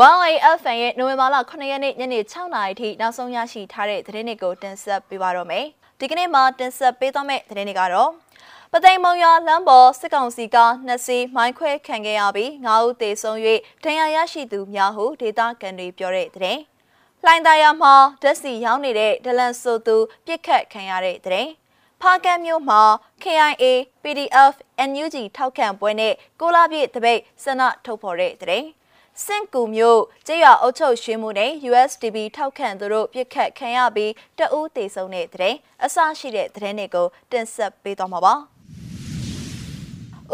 1AFN ရဲ့နိုဝင်ဘာလ9ရက်နေ့ညနေ6နာရီထိနောက်ဆုံးရရှိထားတဲ့သတင်းတွေကိုတင်ဆက်ပေးပါတော့မယ်။ဒီကနေ့မှာတင်ဆက်ပေးသွားမယ့်သတင်းတွေကတော့ပသိမ်မုံရွာလမ်းပေါ်စစ်ကောင်စီကနှစ်စီးမိုင်းခွဲခံခဲ့ရပြီး9ဦးသေဆုံး၍ဒဏ်ရာရရှိသူများဟုဒေသခံတွေပြောတဲ့သတင်း။လှိုင်သာယာမှာဓာတ်စီရောင်းနေတဲ့ဒလန်ဆိုသူပြစ်ခတ်ခံရတဲ့သတင်း။ဖားကန်းမြို့မှာ KIA PDF NUG ထောက်ခံပွဲနဲ့ကိုလာပြည့်တပိတ်စနထုတ်ဖော်တဲ့တဲ့ စင်ကူမျိုးကျေးရွာအုပ်ချုပ်ရွှေမှုနဲ့ USDB ထောက်ခံသူတို့ပြစ်ခတ်ခံရပြီးတအူးတေဆုံးတဲ့တဲ့အစရှိတဲ့သတင်းတွေကိုတင်ဆက်ပေးသွားမှာပါ။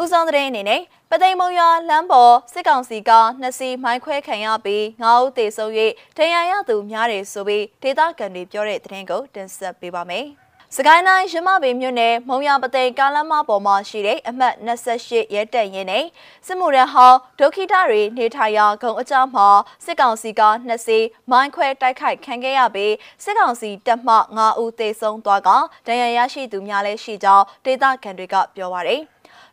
ဦးဆောင်တဲ့အနေနဲ့ပသိမ်မုံရွာလမ်းပေါ်စစ်ကောင်စီကနှစ်စီးမိုင်းခွဲခံရပြီးငါးဦးသေဆုံး၍ဒဏ်ရာရသူများတယ်ဆိုပြီးဒေသခံတွေပြောတဲ့သတင်းကိုတင်ဆက်ပေးပါမယ်။ စကိုင်းတိုင်းရမပေမြို့နယ်မုံရပသိမ်ကားလမ်းမပေါ်မှာရှိတဲ့အမှတ်28ရဲတပ်ရင်းနဲ့စစ်မှုရန်ဟောင်းဒုက္ခိတတွေနေထိုင်ရာဂုံအကြောင်းမှာစစ်ကောင်စီကနှစ်စီးမိုင်းခွဲတိုက်ခိုက်ခံခဲ့ရပြီးစစ်ကောင်စီတပ်မှ9ဦးသေဆုံးသွားကဒဏ်ရာရရှိသူများလည်းရှိကြောင်းဒေသခံတွေကပြောပါရယ်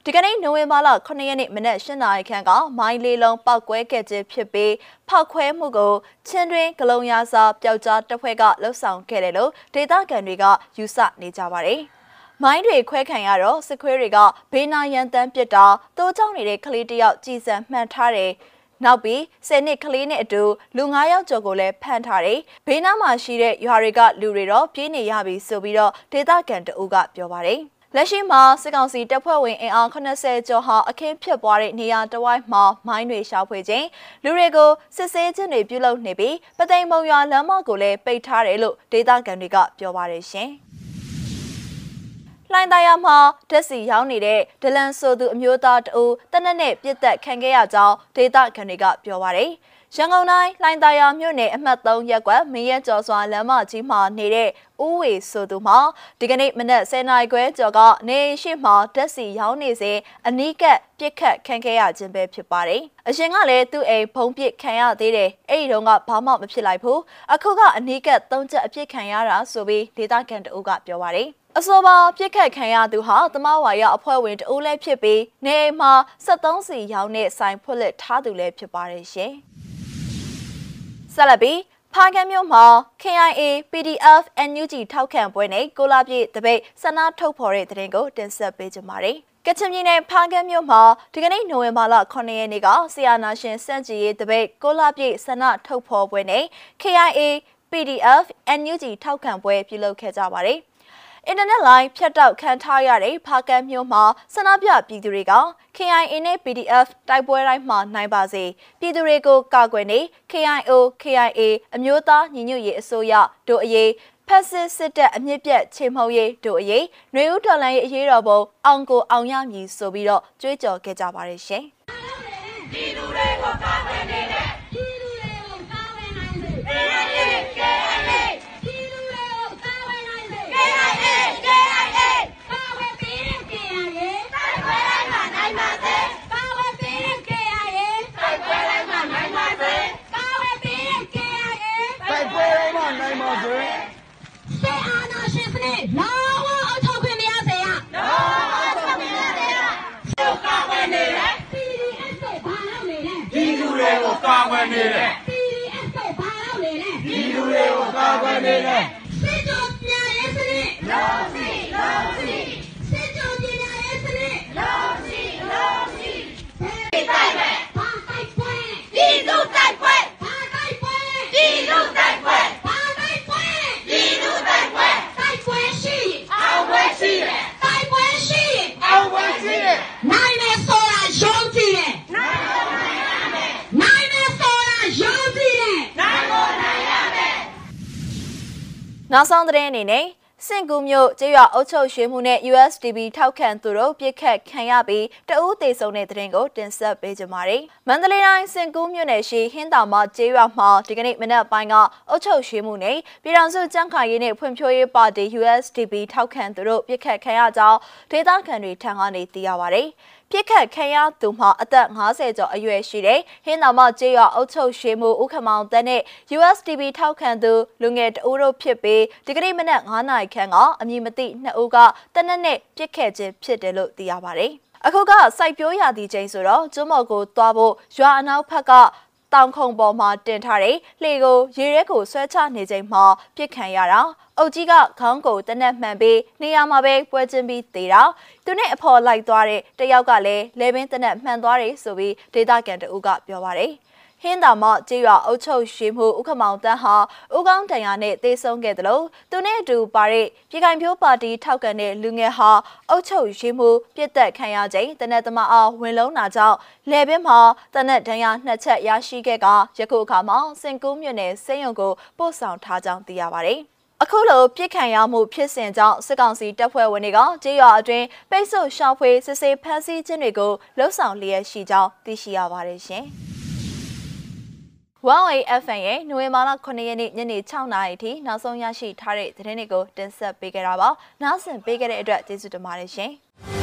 ဒီကနေ့နိုဝင်ဘာလ9ရက်နေ့မနက်8နာရီခန့်ကမိုင်းလေးလုံးပောက်ကွဲခဲ့ခြင်းဖြစ်ပြီးဖောက်ခွဲမှုကိုချင်းတွင်ဂလုံရစာပျောက်ကြားတပ်ဖွဲ့ကလှုပ်ဆောင်ခဲ့တယ်လို့ဒေသခံတွေကယူဆနေကြပါတယ်။မိုင်းတွေခွဲခံရတော့စစ်ခွေးတွေကဘေးနာရန်တန်းပစ်တာတိုးကြောင်နေတဲ့ကလေးတယောက်ကြည်စံမှန်ထားတယ်။နောက်ပြီးဆယ်နှစ်ကလေးနဲ့အတူလူ9ယောက်ကျော်ကိုလည်းဖမ်းထားတယ်။ဘေးနားမှာရှိတဲ့ရွာတွေကလူတွေတော့ပြေးနေရပြီဆိုပြီးတော့ဒေသခံတအုပ်ကပြောပါတယ်။ လက်ရှိမှာစစ်ကောင်စီတပ်ဖွဲ့ဝင်အင်အား80ကျော်ဟာအခင်းဖြစ်ပွားတဲ့နေရာတဝိုက်မှာမိုင်းတွေရှာဖွေခြင်းလူတွေကိုစစ်ဆေးခြင်းတွေပြုလုပ်နေပြီးပသိမ်မုံရွာလမ်းမကိုလည်းပိတ်ထားတယ်လို့ဒေသခံတွေကပြောပါတယ်ရှင်။လှိုင်းသားရမှာဓာတ်စီရောက်နေတဲ့ဒလန်ဆိုသူအမျိုးသားတအူတနက်နဲ့ပြစ်သက်ခံခဲ့ရကြောင်းဒေသခံတွေကပြောပါတယ်။ ရန်ကုန်တိုင်းလှိုင်သာယာမြို့နယ်အမှတ်3ရပ်ကွက်မင်းရဲကျော်စွာလမ်းမကြီးမှာနေတဲ့ဦးဝေဆိုသူမှာဒီကနေ့မနက်10:00နာရီခွဲကျော်ကနေရှိမှတက်စီရောင်းနေစဉ်အနီးကပ်ပြစ်ခတ်ခံခဲ့ရခြင်းပဲဖြစ်ပါတယ်။အရှင်ကလည်းသူ့အိမ်ဖုံးပစ်ခံရသေးတယ်။အဲ့ဒီတော့ကဘာမှမဖြစ်လိုက်ဘူး။အခုကအနီးကပ်သုံးချက်အပြစ်ခံရတာဆိုပြီးဒေသခံတအုပ်ကပြောပါတယ်။အဆိုပါပြစ်ခတ်ခံရသူဟာတမဝါရအဖွဲ့ဝင်တအုပ်လည်းဖြစ်ပြီးနေအိမ်မှာ73စီရောင်းတဲ့ဆိုင်ဖွက်လက်ထားသူလည်းဖြစ်ပါတယ်ရှင်။ ဆက်လက်ပြီးဖားကန်းမြို့မှာ KIA PDF NUG ထောက်ခံပွဲနဲ့ကိုလာပြည့်တပိတ်ဆန္ဒထုတ်ဖော်တဲ့တဲ့ကိုတင်ဆက်ပေးကြပါမယ်။ကချင်ပြည်နယ်ဖားကန်းမြို့မှာဒီကနေ့နိုဝင်ဘာလ9ရက်နေ့ကဆီယာနာရှင်စန့်ကြည်ရေးတပိတ်ကိုလာပြည့်ဆန္ဒထုတ်ဖော်ပွဲနဲ့ KIA PDF NUG ထောက်ခံပွဲပြုလုပ်ခဲ့ကြပါတယ်။ အင်တာနက်လိုင်းဖြတ်တောက်ခံထားရတဲ့ဖားကန်းမြို့မှာဆန္ဒပြပြည်သူတွေက KIA နဲ့ PDF တိုက်ပွဲတိုင်းမှာနိုင်ပါစေပြည်သူတွေကိုကာကွယ်နေ KIO KIA အမျိုးသားညီညွတ်ရေးအစိုးရတို့အရေးဖက်စစ်စစ်တပ်အမြင့်ပြတ်ချေမှုန်းရေးတို့အရေးနှွေဦးတော်လှန်ရေးအရေးတော်ပုံအောင်ကိုအောင်ရမည်ဆိုပြီးတော့ကြွေးကြော်ခဲ့ကြပါတယ်ရှင်ပြည်သူတွေကိုကာကွယ်နေ ကာကွယ်နေတယ် PDF ကိုဘာလုပ်နေလဲဒီလူတွေကိုကာကွယ်နေတယ်စစ်ကြောပညာရေးစနစ်လုံးစီလုံးစီစစ်ကြောပညာရေးစနစ်လုံးစီလုံးစီဒီတိုက်ပဲဘာတိုက်ပွဲဒီလူတိုက်ပွဲဘာတိုက်ပွဲဒီလူတိုက်ပွဲဘာတိုက်ပွဲဒီလူတိုက်ပွဲတိုက်ပွဲရှိအောင်ပွဲရှိတယ်တိုက်ပွဲရှိအောင်ပွဲရှိတယ်နိုင်မယ်ဆိုတာယုံကြည်တယ် နောက်ဆုံးသတင်းအနေနဲ့ စင်ကူမြို့ကျေးရွာအုပ်ချုပ်ရွှေမှုနဲ့ USDB ထောက်ခံသူတို့ပြစ်ခတ်ခံရပြီးတအူးသေးဆုံးတဲ့သတင်းကိုတင်ဆက်ပေးကြပါမယ်။မန္တလေးတိုင်းစင်ကူမြို့နယ်ရှိဟင်းတောင်မကျေးရွာမှာဒီကနေ့မနက်ပိုင်းကအုပ်ချုပ်ရွှေမှုနဲ့ပြည်ထောင်စုကြံ့ခိုင်ရေးနဲ့ဖွံ့ဖြိုးရေးပါတီ USDB ထောက်ခံသူတို့ပြစ်ခတ်ခံရကြောင်းဒေသခံတွေထံကနေသိရပါဗျ။ပြစ်ခတ်ခံရသူမှာအသက်50ကျော်အရွယ်ရှိတဲ့ဟင်းတော်မကျေးရွာအုပ်ချုပ်ရှေးမှုဦးခမောင်တန်းနဲ့ USDB ထောက်ခံသူလူငယ်တဦးတို့ဖြစ်ပြီးဒီကနေ့မနက်9နာရီခန့်ကအမည်မသိနှစ်ဦးကတနက်နဲ့ပြစ်ခတ်ခြင်းဖြစ်တယ်လို့သိရပါတယ်။အခုကစိုက်ပျိုးရာသီချိန်ဆိုတော့ကျွမော်ကိုသွားဖို့ရွာအနောက်ဘက်ကတောင်ခုံပေါ်မှာတင်ထားတဲ့လှေကိုရေရဲကိုဆွဲချနေချိန်မှာပြစ်ခံရတာအုတ်ကြီးကခေါင်းကိုတနက်မှန်ပြီးနေရာမှာပဲပွဲချင်းပြီးသေးတာသူနဲ့အဖော်လိုက်သွားတဲ့တယောက်ကလည်းလေပင်တနက်မှန်သွားတယ်ဆိုပြီးဒေတာကန်တူကပြောပါတယ် ဟင်းသာမကြေးရွာအုပ်ချုပ်ရှိမှုဥက္ကမောင်တန်းဟာဥကောင်းတန်ရာနဲ့တေဆုံးခဲ့တယ်လို့သူနဲ့အတူပါတဲ့ပြည်ခိုင်ဖြိုးပါတီထောက်ကန်တဲ့လူငယ်ဟာအုပ်ချုပ်ရှိမှုပြစ်တက်ခံရချိန်တနက်သမားအားဝင်လုံးတာကြောင့်လေပင်မှာတနက်ဒဏ်ရာနှစ်ချက်ရရှိခဲ့ကယခုအခါမှာစင်ကူးမြို့နယ်စိန်ရုံကိုပို့ဆောင်ထားကြောင်းသိရပါတယ်အခုလိုပြစ်ခံရမှုဖြစ်စဉ်ကြောင့်စစ်ကောင်စီတပ်ဖွဲ့ဝင်တွေကကြေးရွာအတွင်းပိတ်ဆို့ရှောင်ဖွေစစ်ဆေးဖမ်းဆီးခြင်းတွေကိုလှုံ့ဆော်လျက်ရှိကြောင်းသိရှိရပါတယ်ရှင်။ One FM ရဲ့နိုဝင်ဘာလ9ရက်နေ့ညနေ6နာရီထိနောက်ဆုံးရရှိထားတဲ့သတင်းတွေကိုတင်ဆက်ပေးကြတာပါ။နားဆင်ပေးကြတဲ့အတွက်ကျေးဇူးတင်ပါတယ်ရှင်။